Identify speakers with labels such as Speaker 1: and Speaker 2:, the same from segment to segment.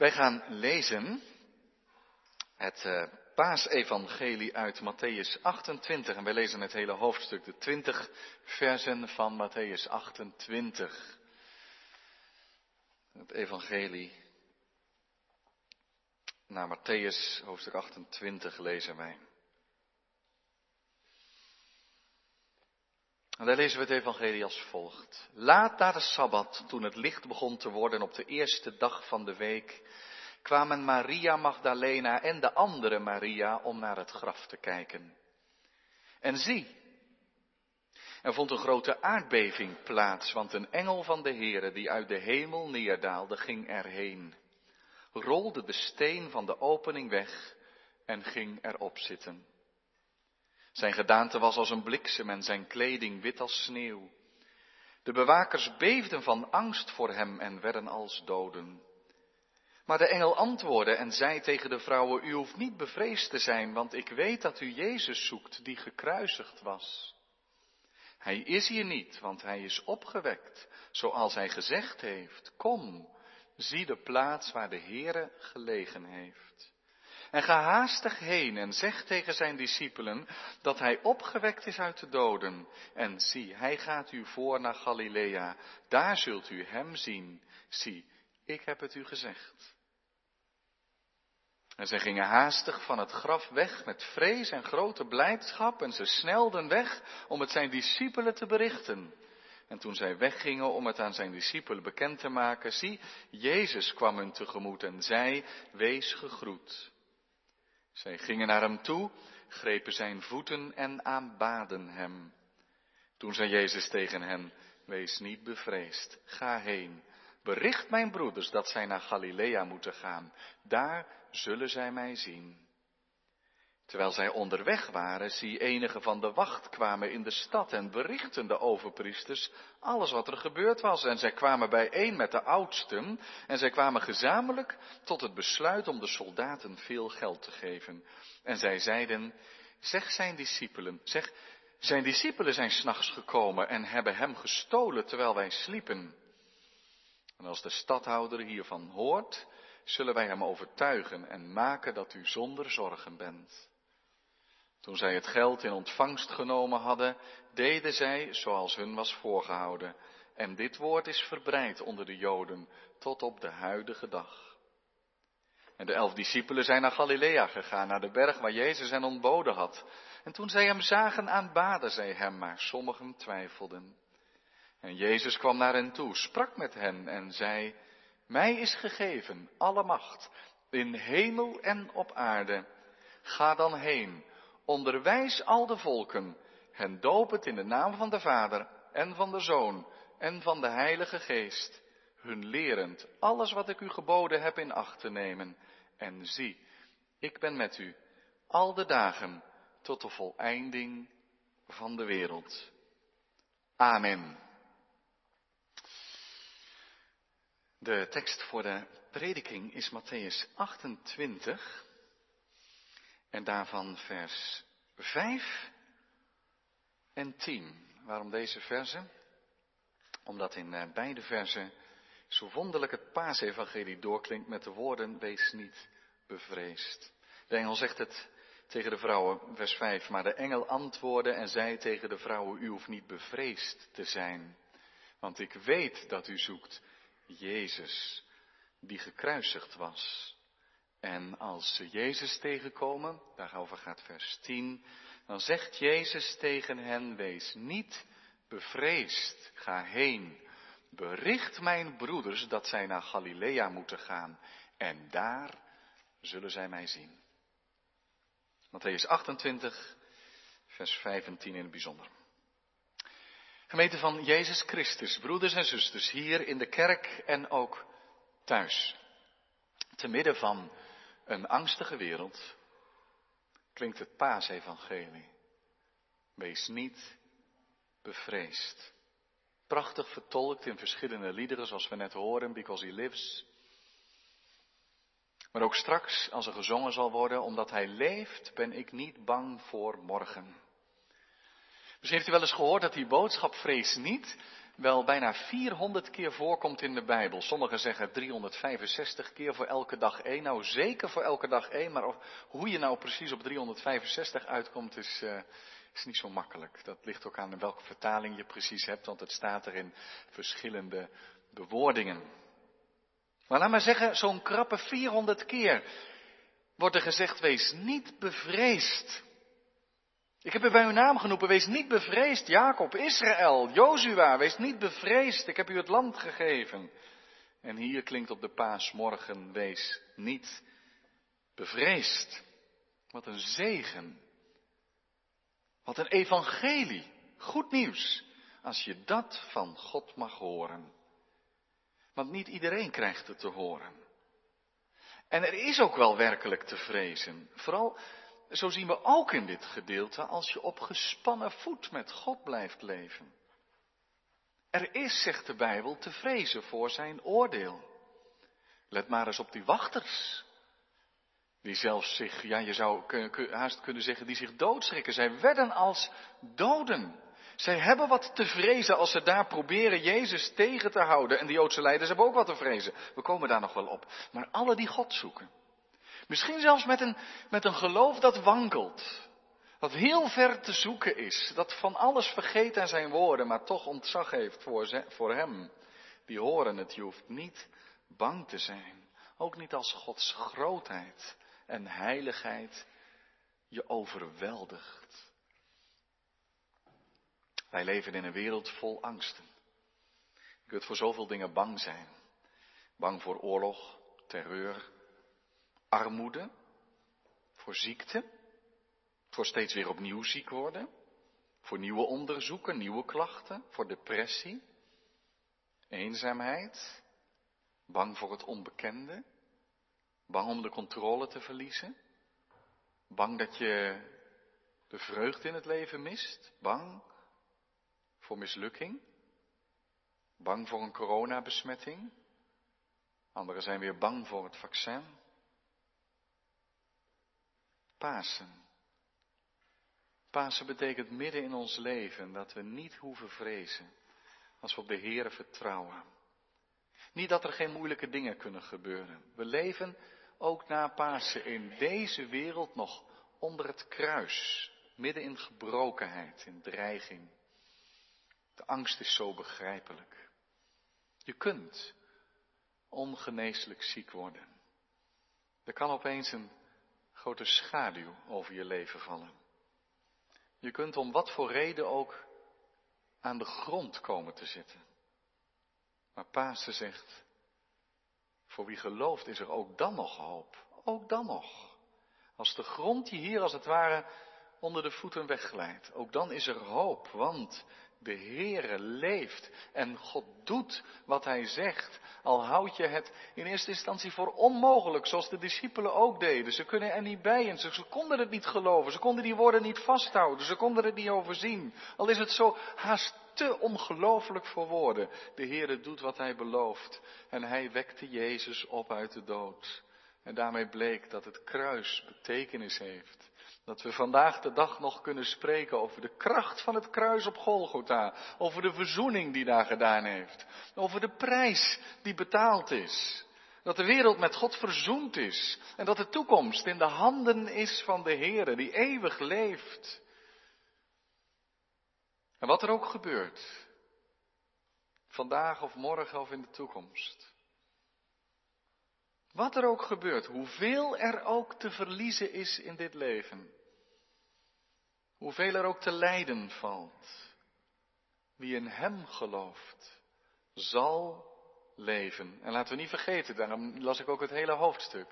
Speaker 1: Wij gaan lezen het uh, paasevangelie uit Matthäus 28 en wij lezen het hele hoofdstuk, de 20 versen van Matthäus 28. Het evangelie naar Matthäus hoofdstuk 28 lezen wij. En daar lezen we het evangelie als volgt. Laat na de Sabbat, toen het licht begon te worden op de eerste dag van de week, kwamen Maria Magdalena en de andere Maria om naar het graf te kijken. En zie, er vond een grote aardbeving plaats, want een engel van de Heere die uit de hemel neerdaalde, ging erheen, rolde de steen van de opening weg en ging erop zitten. Zijn gedaante was als een bliksem en zijn kleding wit als sneeuw. De bewakers beefden van angst voor hem en werden als doden. Maar de engel antwoordde en zei tegen de vrouwen, u hoeft niet bevreesd te zijn, want ik weet dat u Jezus zoekt, die gekruisigd was. Hij is hier niet, want hij is opgewekt, zoals hij gezegd heeft. Kom, zie de plaats waar de Heere gelegen heeft. En ga haastig heen en zeg tegen zijn discipelen dat hij opgewekt is uit de doden. En zie, hij gaat u voor naar Galilea. Daar zult u hem zien. Zie, ik heb het u gezegd. En zij gingen haastig van het graf weg met vrees en grote blijdschap en ze snelden weg om het zijn discipelen te berichten. En toen zij weggingen om het aan zijn discipelen bekend te maken, zie, Jezus kwam hun tegemoet en zei, wees gegroet. Zij gingen naar hem toe, grepen zijn voeten en aanbaden hem. Toen zei Jezus tegen hen, wees niet bevreesd, ga heen. Bericht mijn broeders dat zij naar Galilea moeten gaan. Daar zullen zij mij zien. Terwijl zij onderweg waren, zie enige van de wacht kwamen in de stad en berichten de overpriesters alles wat er gebeurd was. En zij kwamen bijeen met de oudsten en zij kwamen gezamenlijk tot het besluit om de soldaten veel geld te geven. En zij zeiden, zeg zijn discipelen, zeg, zijn discipelen zijn s'nachts gekomen en hebben hem gestolen terwijl wij sliepen. En als de stadhouder hiervan hoort, zullen wij hem overtuigen en maken dat u zonder zorgen bent. Toen zij het geld in ontvangst genomen hadden, deden zij zoals hun was voorgehouden. En dit woord is verbreid onder de Joden tot op de huidige dag. En de elf discipelen zijn naar Galilea gegaan, naar de berg waar Jezus hen ontboden had. En toen zij hem zagen, aanbaden zij hem, maar sommigen twijfelden. En Jezus kwam naar hen toe, sprak met hen en zei, mij is gegeven alle macht in hemel en op aarde. Ga dan heen, onderwijs al de volken, hen doop het in de naam van de Vader en van de Zoon en van de Heilige Geest, hun lerend alles wat ik u geboden heb in acht te nemen. En zie, ik ben met u al de dagen tot de voleinding van de wereld. Amen. De tekst voor de prediking is Matthäus 28 en daarvan vers 5 en 10. Waarom deze versen? Omdat in eh, beide versen zo wonderlijk het paasevangelie doorklinkt met de woorden wees niet bevreesd. De engel zegt het tegen de vrouwen, vers 5, maar de engel antwoordde en zei tegen de vrouwen, u hoeft niet bevreesd te zijn, want ik weet dat u zoekt Jezus, die gekruisigd was. En als ze Jezus tegenkomen, daarover gaat vers 10, dan zegt Jezus tegen hen, wees niet bevreesd, ga heen, bericht mijn broeders dat zij naar Galilea moeten gaan en daar zullen zij mij zien. Matthäus 28, vers 15 in het bijzonder. Gemeente van Jezus Christus, broeders en zusters, hier in de kerk en ook thuis. Te midden van een angstige wereld klinkt het paasevangelie. Wees niet bevreesd. Prachtig vertolkt in verschillende liederen zoals we net horen, Because He Lives. Maar ook straks, als er gezongen zal worden, omdat Hij leeft, ben ik niet bang voor morgen. Misschien heeft u wel eens gehoord dat die boodschap vrees niet wel bijna 400 keer voorkomt in de Bijbel. Sommigen zeggen 365 keer voor elke dag één. Nou, zeker voor elke dag één, maar hoe je nou precies op 365 uitkomt is, uh, is niet zo makkelijk. Dat ligt ook aan welke vertaling je precies hebt, want het staat er in verschillende bewoordingen. Maar laat maar zeggen, zo'n krappe 400 keer wordt er gezegd, wees niet bevreesd. Ik heb u bij uw naam genoemd, wees niet bevreesd, Jacob, Israël, Jozua, wees niet bevreesd, ik heb u het land gegeven. En hier klinkt op de paasmorgen, wees niet bevreesd. Wat een zegen. Wat een evangelie. Goed nieuws. Als je dat van God mag horen. Want niet iedereen krijgt het te horen. En er is ook wel werkelijk te vrezen. Vooral, zo zien we ook in dit gedeelte, als je op gespannen voet met God blijft leven. Er is, zegt de Bijbel, te vrezen voor zijn oordeel. Let maar eens op die wachters. Die zelfs zich, ja je zou haast kunnen zeggen, die zich doodschrikken. Zij werden als doden. Zij hebben wat te vrezen als ze daar proberen Jezus tegen te houden. En de Joodse leiders hebben ook wat te vrezen. We komen daar nog wel op. Maar alle die God zoeken. Misschien zelfs met een, met een geloof dat wankelt. Dat heel ver te zoeken is. Dat van alles vergeet aan zijn woorden, maar toch ontzag heeft voor, voor hem. Die horen het. Je hoeft niet bang te zijn. Ook niet als Gods grootheid en heiligheid je overweldigt. Wij leven in een wereld vol angsten. Je kunt voor zoveel dingen bang zijn. Bang voor oorlog, terreur, armoede, voor ziekte, voor steeds weer opnieuw ziek worden, voor nieuwe onderzoeken, nieuwe klachten, voor depressie, eenzaamheid, bang voor het onbekende, bang om de controle te verliezen, bang dat je de vreugde in het leven mist, bang voor mislukking, bang voor een coronabesmetting. Anderen zijn weer bang voor het vaccin. Pasen. Pasen betekent midden in ons leven dat we niet hoeven vrezen als we op de Heer vertrouwen. Niet dat er geen moeilijke dingen kunnen gebeuren. We leven ook na Pasen in deze wereld nog onder het kruis, midden in gebrokenheid, in dreiging. De angst is zo begrijpelijk. Je kunt ongeneeslijk ziek worden. Er kan opeens een grote schaduw over je leven vallen. Je kunt om wat voor reden ook aan de grond komen te zitten. Maar Pasen zegt, voor wie gelooft is er ook dan nog hoop. Ook dan nog. Als de grond je hier als het ware onder de voeten wegglijdt, ook dan is er hoop, want de Heere leeft en God doet wat Hij zegt. Al houd je het in eerste instantie voor onmogelijk, zoals de discipelen ook deden. Ze kunnen er niet bij en ze, ze konden het niet geloven. Ze konden die woorden niet vasthouden. Ze konden het niet overzien. Al is het zo haast te ongelooflijk voor woorden. De Heere doet wat Hij belooft. En Hij wekte Jezus op uit de dood. En daarmee bleek dat het kruis betekenis heeft. Dat we vandaag de dag nog kunnen spreken over de kracht van het kruis op Golgotha. Over de verzoening die daar gedaan heeft. Over de prijs die betaald is. Dat de wereld met God verzoend is. En dat de toekomst in de handen is van de Heere die eeuwig leeft. En wat er ook gebeurt. Vandaag of morgen of in de toekomst. Wat er ook gebeurt, hoeveel er ook te verliezen is in dit leven. Hoeveel er ook te lijden valt. Wie in Hem gelooft, zal leven. En laten we niet vergeten, daarom las ik ook het hele hoofdstuk,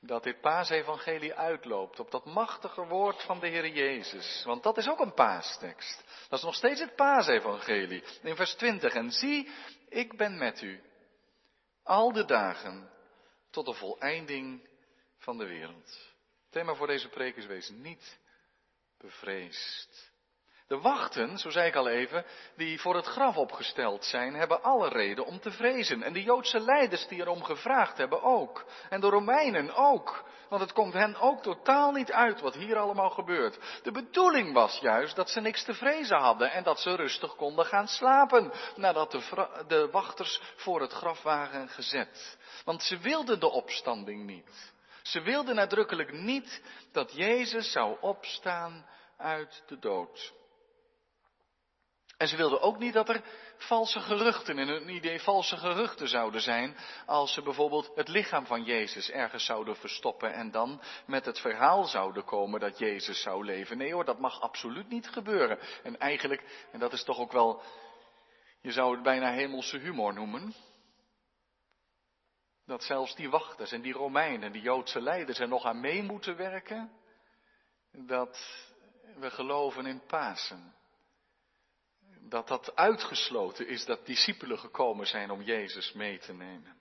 Speaker 1: dat dit paasevangelie uitloopt op dat machtige woord van de Heer Jezus. Want dat is ook een paastekst. Dat is nog steeds het paasevangelie. In vers 20. En zie, ik ben met u. Al de dagen tot de voleinding van de wereld. Het thema voor deze preek is wees niet bevreesd. De wachten, zo zei ik al even, die voor het graf opgesteld zijn, hebben alle reden om te vrezen. En de Joodse leiders die erom gevraagd hebben ook. En de Romeinen ook. Want het komt hen ook totaal niet uit wat hier allemaal gebeurt. De bedoeling was juist dat ze niks te vrezen hadden en dat ze rustig konden gaan slapen nadat de, de wachters voor het graf waren gezet. Want ze wilden de opstanding niet. Ze wilden nadrukkelijk niet dat Jezus zou opstaan uit de dood. En ze wilden ook niet dat er valse geruchten, in hun idee valse geruchten zouden zijn, als ze bijvoorbeeld het lichaam van Jezus ergens zouden verstoppen en dan met het verhaal zouden komen dat Jezus zou leven. Nee hoor, dat mag absoluut niet gebeuren. En eigenlijk, en dat is toch ook wel, je zou het bijna hemelse humor noemen, dat zelfs die wachters en die Romeinen, die Joodse leiders er nog aan mee moeten werken, dat we geloven in Pasen dat dat uitgesloten is dat discipelen gekomen zijn om Jezus mee te nemen.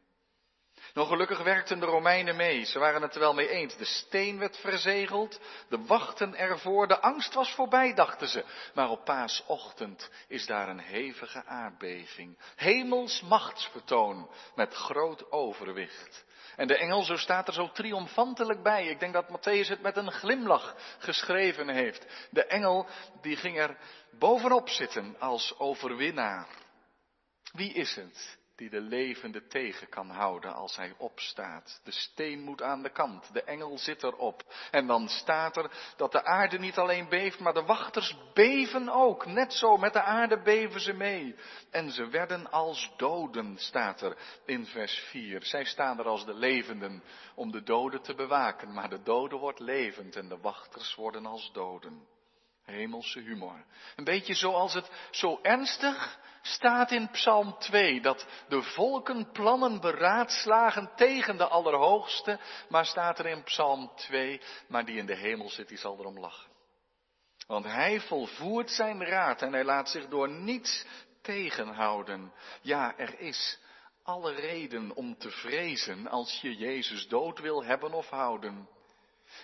Speaker 1: Nou, gelukkig werkten de Romeinen mee. Ze waren het er wel mee eens. De steen werd verzegeld, de wachten ervoor, de angst was voorbij, dachten ze. Maar op paasochtend is daar een hevige aardbeving. Hemels machtsvertoon met groot overwicht. En de engel, zo staat er zo triomfantelijk bij. Ik denk dat Matthäus het met een glimlach geschreven heeft. De engel, die ging er bovenop zitten als overwinnaar. Wie is het die de levende tegen kan houden als hij opstaat. De steen moet aan de kant, de engel zit erop. En dan staat er dat de aarde niet alleen beeft, maar de wachters beven ook. Net zo, met de aarde beven ze mee. En ze werden als doden, staat er in vers 4. Zij staan er als de levenden om de doden te bewaken, maar de doden wordt levend en de wachters worden als doden. Hemelse humor. Een beetje zoals het zo ernstig staat in Psalm 2 dat de volken plannen beraadslagen tegen de Allerhoogste, maar staat er in Psalm 2, maar die in de hemel zit, die zal erom lachen. Want hij volvoert zijn raad en hij laat zich door niets tegenhouden. Ja, er is alle reden om te vrezen als je Jezus dood wil hebben of houden.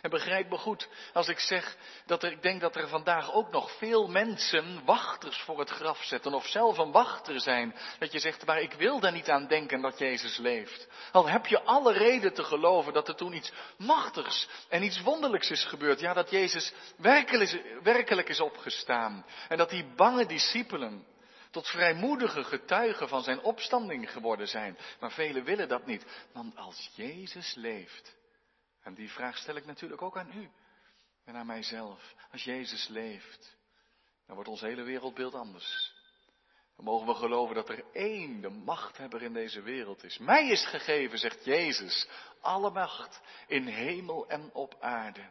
Speaker 1: En begrijp me goed als ik zeg dat er, ik denk dat er vandaag ook nog veel mensen wachters voor het graf zetten of zelf een wachter zijn. Dat je zegt, maar ik wil daar niet aan denken dat Jezus leeft. Al heb je alle reden te geloven dat er toen iets machtigs en iets wonderlijks is gebeurd. Ja, dat Jezus werkelijk, werkelijk is opgestaan. En dat die bange discipelen tot vrijmoedige getuigen van zijn opstanding geworden zijn. Maar velen willen dat niet. Want als Jezus leeft, en die vraag stel ik natuurlijk ook aan u en aan mijzelf. Als Jezus leeft, dan wordt ons hele wereldbeeld anders. Dan mogen we geloven dat er één de machthebber in deze wereld is. Mij is gegeven, zegt Jezus, alle macht in hemel en op aarde.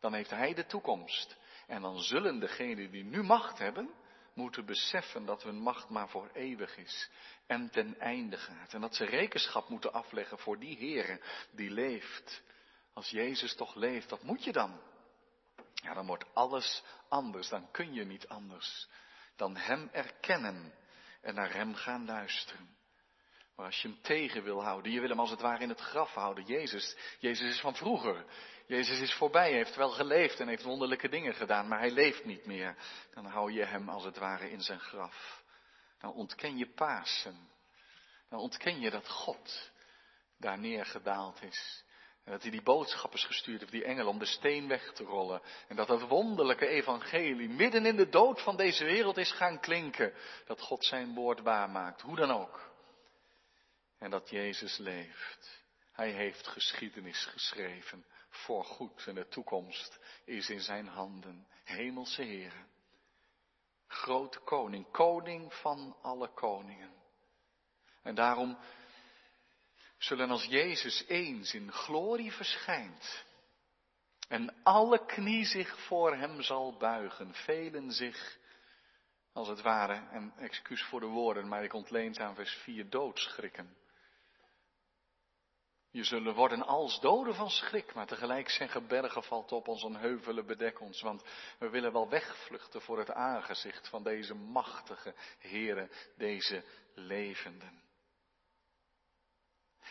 Speaker 1: Dan heeft Hij de toekomst. En dan zullen degenen die nu macht hebben, moeten beseffen dat hun macht maar voor eeuwig is en ten einde gaat. En dat ze rekenschap moeten afleggen voor die Heer die leeft als Jezus toch leeft, wat moet je dan? Ja, dan wordt alles anders. Dan kun je niet anders dan Hem erkennen en naar Hem gaan luisteren. Maar als je Hem tegen wil houden, je wil Hem als het ware in het graf houden. Jezus, Jezus is van vroeger. Jezus is voorbij, hij heeft wel geleefd en heeft wonderlijke dingen gedaan, maar Hij leeft niet meer. Dan hou je Hem als het ware in zijn graf. Dan ontken je Pasen. Dan ontken je dat God daar neergedaald is. En dat hij die boodschappers gestuurd heeft, die engel, om de steen weg te rollen. En dat dat wonderlijke evangelie midden in de dood van deze wereld is gaan klinken. Dat God zijn woord waarmaakt, hoe dan ook. En dat Jezus leeft. Hij heeft geschiedenis geschreven, voor goed. En de toekomst is in zijn handen. Hemelse Heren. Grote koning, koning van alle koningen. En daarom zullen als Jezus eens in glorie verschijnt en alle knie zich voor hem zal buigen, velen zich, als het ware, en excuus voor de woorden, maar ik ontleent aan vers 4, doodschrikken. Je zullen worden als doden van schrik, maar tegelijk zeggen bergen valt op ons en heuvelen bedek ons, want we willen wel wegvluchten voor het aangezicht van deze machtige heren, deze levenden.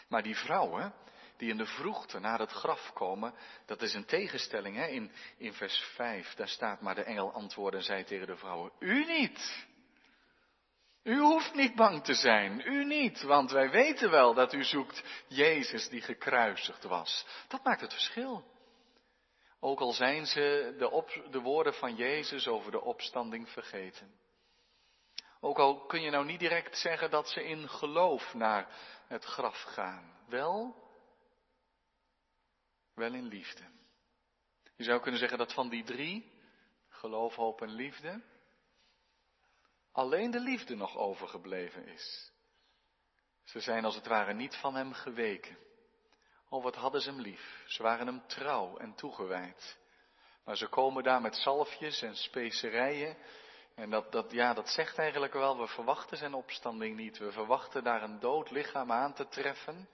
Speaker 1: Maar die vrouwen, die in de vroegte naar het graf komen, dat is een tegenstelling. Hè? In, in vers 5, daar staat maar de engel antwoordde en zei tegen de vrouwen, u niet. U hoeft niet bang te zijn, u niet, want wij weten wel dat u zoekt Jezus die gekruisigd was. Dat maakt het verschil. Ook al zijn ze de, de woorden van Jezus over de opstanding vergeten. Ook al kun je nou niet direct zeggen dat ze in geloof naar het graf gaan. Wel, wel in liefde. Je zou kunnen zeggen dat van die drie, geloof, hoop en liefde, alleen de liefde nog overgebleven is. Ze zijn als het ware niet van hem geweken. Oh, wat hadden ze hem lief. Ze waren hem trouw en toegewijd. Maar ze komen daar met zalfjes en specerijen. En dat, dat, ja, dat zegt eigenlijk wel, we verwachten zijn opstanding niet. We verwachten daar een dood lichaam aan te treffen.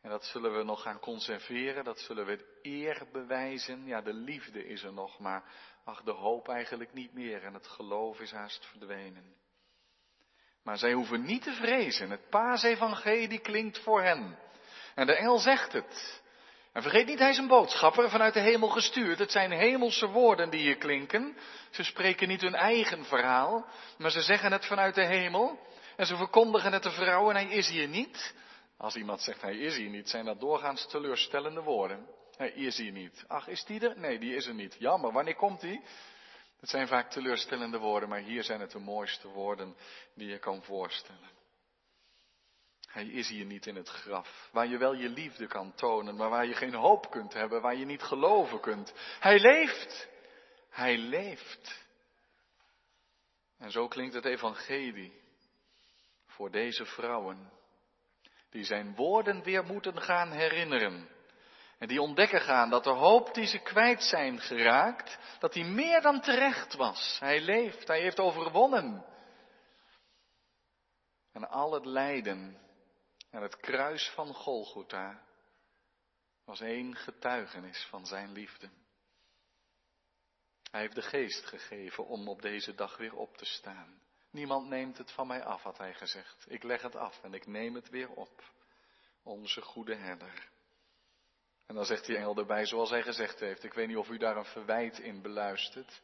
Speaker 1: En dat zullen we nog gaan conserveren, dat zullen we eer bewijzen. Ja, de liefde is er nog, maar ach, de hoop eigenlijk niet meer en het geloof is haast verdwenen. Maar zij hoeven niet te vrezen, het paasevangelie klinkt voor hen. En de engel zegt het. En vergeet niet, hij is een boodschapper vanuit de hemel gestuurd. Het zijn hemelse woorden die hier klinken. Ze spreken niet hun eigen verhaal, maar ze zeggen het vanuit de hemel. En ze verkondigen het de vrouw en hij is hier niet. Als iemand zegt hij is hier niet, zijn dat doorgaans teleurstellende woorden. Hij is hier niet. Ach, is die er? Nee, die is er niet. Jammer, wanneer komt hij? Dat zijn vaak teleurstellende woorden, maar hier zijn het de mooiste woorden die je kan voorstellen. Hij is hier niet in het graf, waar je wel je liefde kan tonen, maar waar je geen hoop kunt hebben, waar je niet geloven kunt. Hij leeft. Hij leeft. En zo klinkt het evangelie voor deze vrouwen, die zijn woorden weer moeten gaan herinneren. En die ontdekken gaan dat de hoop die ze kwijt zijn geraakt, dat die meer dan terecht was. Hij leeft, hij heeft overwonnen. En al het lijden en het kruis van Golgotha was één getuigenis van zijn liefde. Hij heeft de geest gegeven om op deze dag weer op te staan. Niemand neemt het van mij af, had hij gezegd. Ik leg het af en ik neem het weer op. Onze goede herder. En dan zegt die engel erbij, zoals hij gezegd heeft. Ik weet niet of u daar een verwijt in beluistert.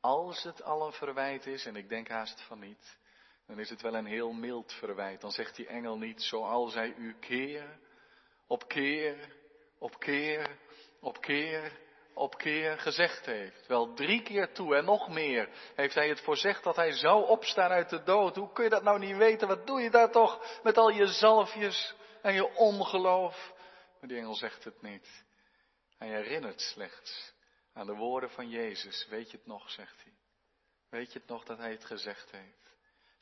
Speaker 1: Als het al een verwijt is, en ik denk haast van niet, dan is het wel een heel mild verwijt. Dan zegt die engel niet, zoals hij u keer op keer op keer op keer op keer gezegd heeft. Wel drie keer toe en nog meer heeft hij het voorzegd dat hij zou opstaan uit de dood. Hoe kun je dat nou niet weten? Wat doe je daar toch met al je zalfjes en je ongeloof? Maar die engel zegt het niet. Hij herinnert slechts aan de woorden van Jezus. Weet je het nog, zegt hij. Weet je het nog dat hij het gezegd heeft?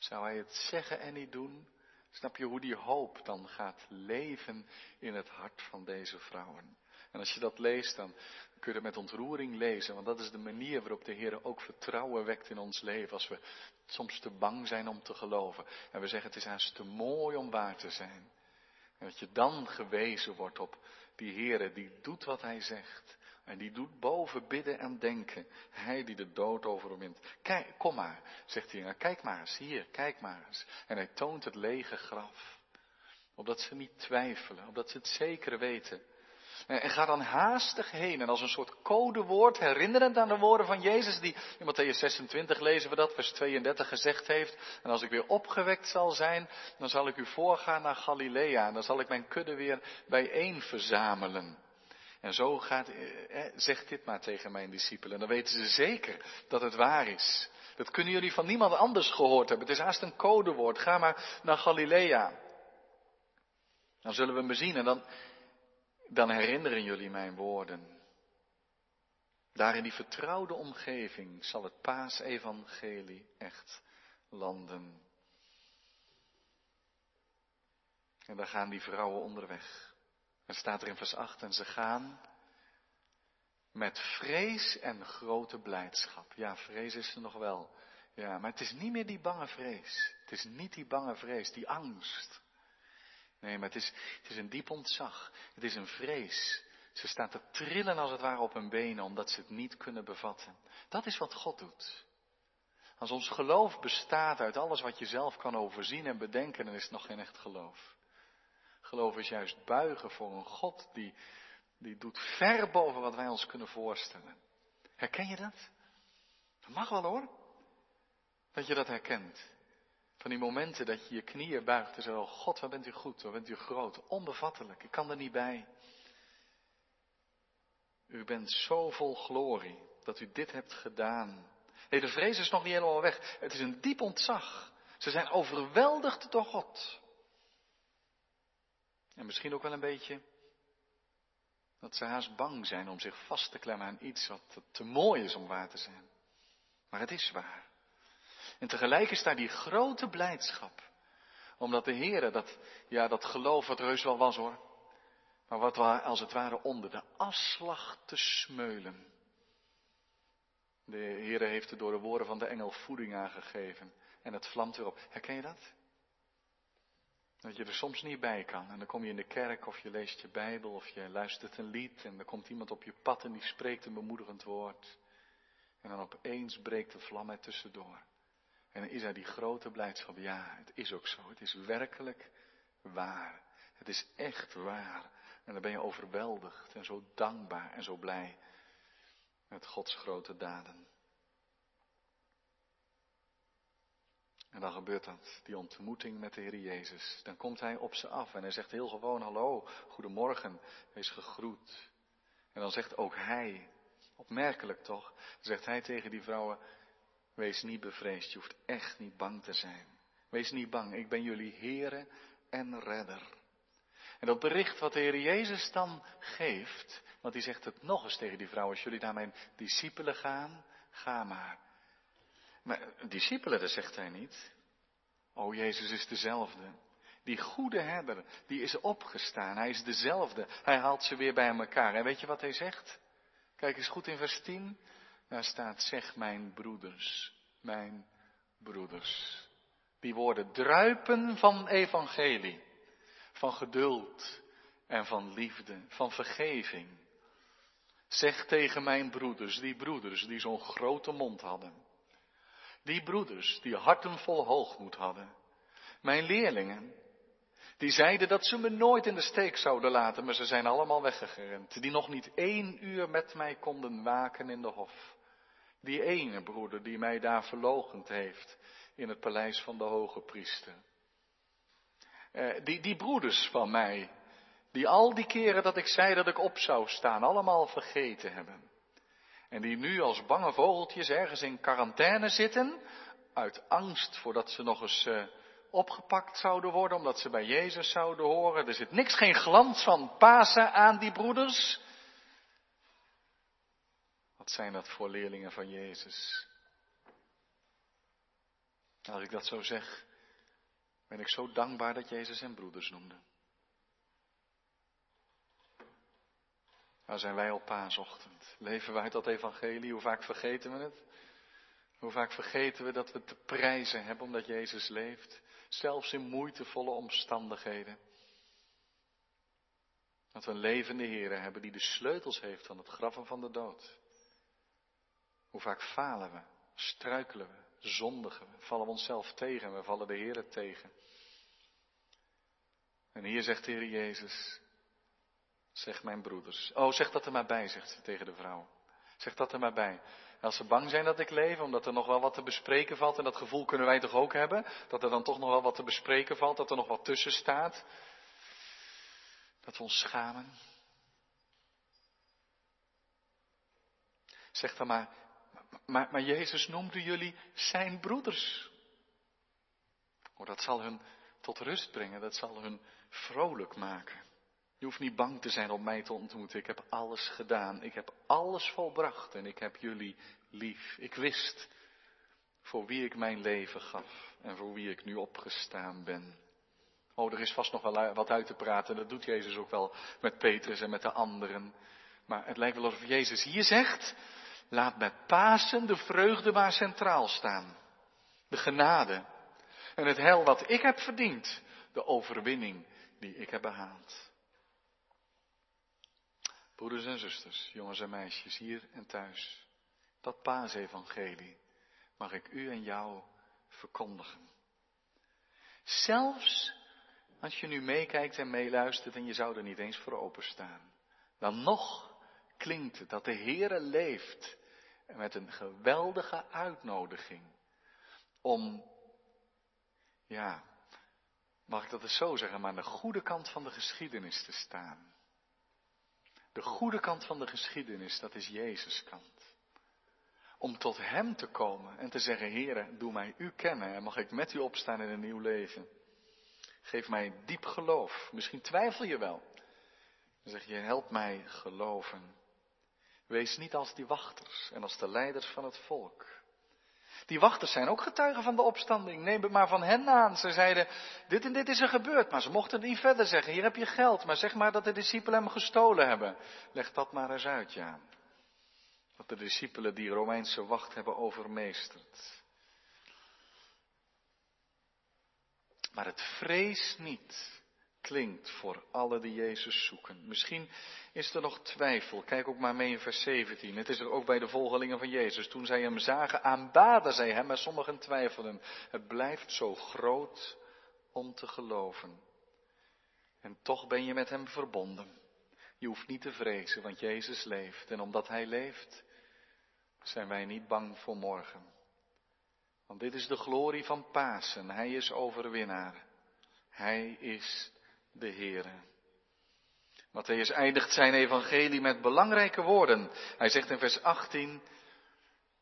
Speaker 1: Zou hij het zeggen en niet doen? Snap je hoe die hoop dan gaat leven in het hart van deze vrouwen? En als je dat leest, dan kun je het met ontroering lezen, want dat is de manier waarop de Heer ook vertrouwen wekt in ons leven. Als we soms te bang zijn om te geloven en we zeggen het is haast te mooi om waar te zijn. En dat je dan gewezen wordt op die Heer die doet wat Hij zegt. En die doet boven bidden en denken. Hij die de dood overwint. Kijk, kom maar, zegt hij. Nou, kijk maar eens hier, kijk maar eens. En hij toont het lege graf. Opdat ze niet twijfelen, opdat ze het zeker weten. En ga dan haastig heen en als een soort codewoord herinnerend aan de woorden van Jezus die in Matthäus 26 lezen we dat, vers 32 gezegd heeft. En als ik weer opgewekt zal zijn, dan zal ik u voorgaan naar Galilea en dan zal ik mijn kudde weer bijeen verzamelen. En zo gaat, eh, eh, zeg dit maar tegen mijn discipelen. Dan weten ze zeker dat het waar is. Dat kunnen jullie van niemand anders gehoord hebben. Het is haast een codewoord. Ga maar naar Galilea. Dan zullen we me zien en dan, dan herinneren jullie mijn woorden. Daar in die vertrouwde omgeving zal het paasevangelie echt landen. En daar gaan die vrouwen onderweg. En staat er in vers 8, en ze gaan met vrees en grote blijdschap. Ja, vrees is er nog wel. Ja, maar het is niet meer die bange vrees. Het is niet die bange vrees, die angst. Nee, maar het is, het is een diep ontzag. Het is een vrees. Ze staan te trillen als het ware op hun benen, omdat ze het niet kunnen bevatten. Dat is wat God doet. Als ons geloof bestaat uit alles wat je zelf kan overzien en bedenken, dan is het nog geen echt geloof. Geloof is juist buigen voor een God die, die doet ver boven wat wij ons kunnen voorstellen. Herken je dat? Dat mag wel hoor. Dat je dat herkent. Van die momenten dat je je knieën buigt en zegt, oh God, wat bent u goed, wat bent u groot, onbevattelijk, ik kan er niet bij. U bent zo vol glorie dat u dit hebt gedaan. Nee, de vrees is nog niet helemaal weg. Het is een diep ontzag. Ze zijn overweldigd door God. En misschien ook wel een beetje dat ze haast bang zijn om zich vast te klemmen aan iets wat te mooi is om waar te zijn. Maar het is waar. En tegelijk is daar die grote blijdschap. Omdat de Heer dat, ja, dat geloof wat reus wel was hoor. Maar wat als het ware onder de afslag te smeulen. De Heer heeft er door de woorden van de engel voeding aangegeven. En het vlamt erop. Herken je dat? Dat je er soms niet bij kan. En dan kom je in de kerk of je leest je Bijbel of je luistert een lied. En dan komt iemand op je pad en die spreekt een bemoedigend woord. En dan opeens breekt de vlam er tussendoor. En dan is er die grote blijdschap. Ja, het is ook zo. Het is werkelijk waar. Het is echt waar. En dan ben je overweldigd en zo dankbaar en zo blij met Gods grote daden. En dan gebeurt dat, die ontmoeting met de Heer Jezus. Dan komt hij op ze af en hij zegt heel gewoon, hallo, goedemorgen, wees gegroet. En dan zegt ook hij, opmerkelijk toch, zegt hij tegen die vrouwen, wees niet bevreesd, je hoeft echt niet bang te zijn. Wees niet bang, ik ben jullie Heere en Redder. En dat bericht wat de Heer Jezus dan geeft, want hij zegt het nog eens tegen die vrouwen, als jullie naar mijn discipelen gaan, ga maar. Maar discipelen, dat zegt hij niet. Oh, Jezus is dezelfde. Die goede herder, die is opgestaan. Hij is dezelfde. Hij haalt ze weer bij elkaar. En weet je wat hij zegt? Kijk eens goed in vers 10. Daar staat, zeg mijn broeders, mijn broeders. Die woorden druipen van evangelie, van geduld en van liefde, van vergeving. Zeg tegen mijn broeders, die broeders die zo'n grote mond hadden. Die broeders die harten vol hoogmoed hadden. Mijn leerlingen, die zeiden dat ze me nooit in de steek zouden laten, maar ze zijn allemaal weggerend. Die nog niet één uur met mij konden waken in de hof. Die ene broeder die mij daar verlogend heeft in het paleis van de hoge priester. Eh, die, die broeders van mij, die al die keren dat ik zei dat ik op zou staan, allemaal vergeten hebben. En die nu als bange vogeltjes ergens in quarantaine zitten, uit angst voordat ze nog eens uh, opgepakt zouden worden, omdat ze bij Jezus zouden horen. Er zit niks, geen glans van Pasen aan die broeders. Wat zijn dat voor leerlingen van Jezus? Als ik dat zo zeg, ben ik zo dankbaar dat Jezus hen broeders noemde. Waar zijn wij op paasochtend? Leven wij dat evangelie? Hoe vaak vergeten we het? Hoe vaak vergeten we dat we te prijzen hebben omdat Jezus leeft? Zelfs in moeitevolle omstandigheden. Dat we een levende Heer hebben die de sleutels heeft van het graf en van de dood. Hoe vaak falen we, struikelen we, zondigen we, vallen we onszelf tegen, we vallen de Heer tegen. En hier zegt de Heer Jezus, zeg mijn broeders. Oh, zeg dat er maar bij, zegt ze tegen de vrouw. Zeg dat er maar bij. als ze bang zijn dat ik leef, omdat er nog wel wat te bespreken valt, en dat gevoel kunnen wij toch ook hebben, dat er dan toch nog wel wat te bespreken valt, dat er nog wat tussen staat, dat we ons schamen. Zeg dan maar, maar, maar Jezus noemde jullie zijn broeders. Oh, dat zal hun tot rust brengen, dat zal hun vrolijk maken. Je hoeft niet bang te zijn om mij te ontmoeten. Ik heb alles gedaan. Ik heb alles volbracht en ik heb jullie lief. Ik wist voor wie ik mijn leven gaf en voor wie ik nu opgestaan ben. Oh, er is vast nog wel wat uit te praten. Dat doet Jezus ook wel met Petrus en met de anderen. Maar het lijkt wel alsof Jezus hier zegt, laat met Pasen de vreugde maar centraal staan. De genade en het hel wat ik heb verdiend. De overwinning die ik heb behaald. Broeders en zusters, jongens en meisjes, hier en thuis. Dat paasevangelie mag ik u en jou verkondigen. Zelfs Als je nu meekijkt en meeluistert en je zou er niet eens voor openstaan. Dan nog klinkt het dat de Heere leeft met een geweldige uitnodiging om, ja, mag ik dat eens zo zeggen, maar aan de goede kant van de geschiedenis te staan. De goede kant van de geschiedenis, dat is Jezus' kant. Om tot Hem te komen en te zeggen, Heere, doe mij U kennen en mag ik met U opstaan in een nieuw leven. Geef mij diep geloof. Misschien twijfel je wel. Dan zeg je, help mij geloven. Wees niet als die wachters en als de leiders van het volk. Die wachters zijn ook getuigen van de opstanding. Neem het maar van hen aan. Ze zeiden, dit en dit is er gebeurd, maar ze mochten het niet verder zeggen. Hier heb je geld, maar zeg maar dat de discipelen hem gestolen hebben. Leg dat maar eens uit, ja. Dat de discipelen die Romeinse wacht hebben overmeesterd. Maar het vrees niet klinkt voor alle die Jezus zoeken. Misschien is er nog twijfel. Kijk ook maar mee in vers 17. Het is er ook bij de volgelingen van Jezus. Toen zij hem zagen, aanbaden zij hem, maar sommigen twijfelden. Het blijft zo groot om te geloven. En toch ben je met hem verbonden. Je hoeft niet te vrezen, want Jezus leeft. En omdat hij leeft, zijn wij niet bang voor morgen. Want dit is de glorie van Pasen. Hij is overwinnaar. Hij is de Heere. Matthäus eindigt zijn evangelie met belangrijke woorden. Hij zegt in vers 18,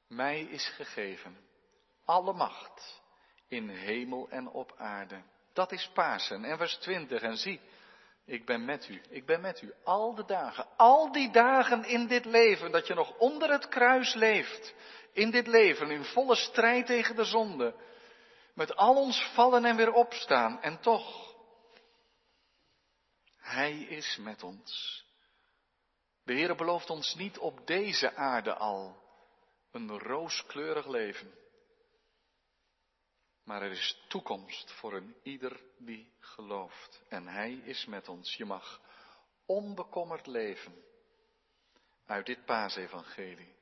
Speaker 1: mij is gegeven alle macht in hemel en op aarde. Dat is Pasen. En vers 20, en zie, ik ben met u, ik ben met u al de dagen, al die dagen in dit leven dat je nog onder het kruis leeft, in dit leven in volle strijd tegen de zonde, met al ons vallen en weer opstaan en toch hij is met ons. De Heer belooft ons niet op deze aarde al een rooskleurig leven. Maar er is toekomst voor een ieder die gelooft. En Hij is met ons. Je mag onbekommerd leven uit dit paasevangelie.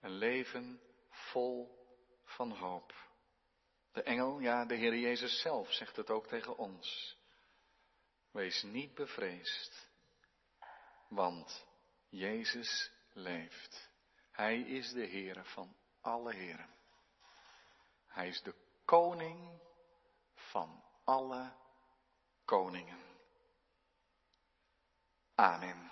Speaker 1: Een leven vol van hoop. De engel, ja, de Heer Jezus zelf zegt het ook tegen ons. Wees niet bevreesd, want Jezus leeft. Hij is de Heer van alle Heren. Hij is de koning van alle koningen. Amen.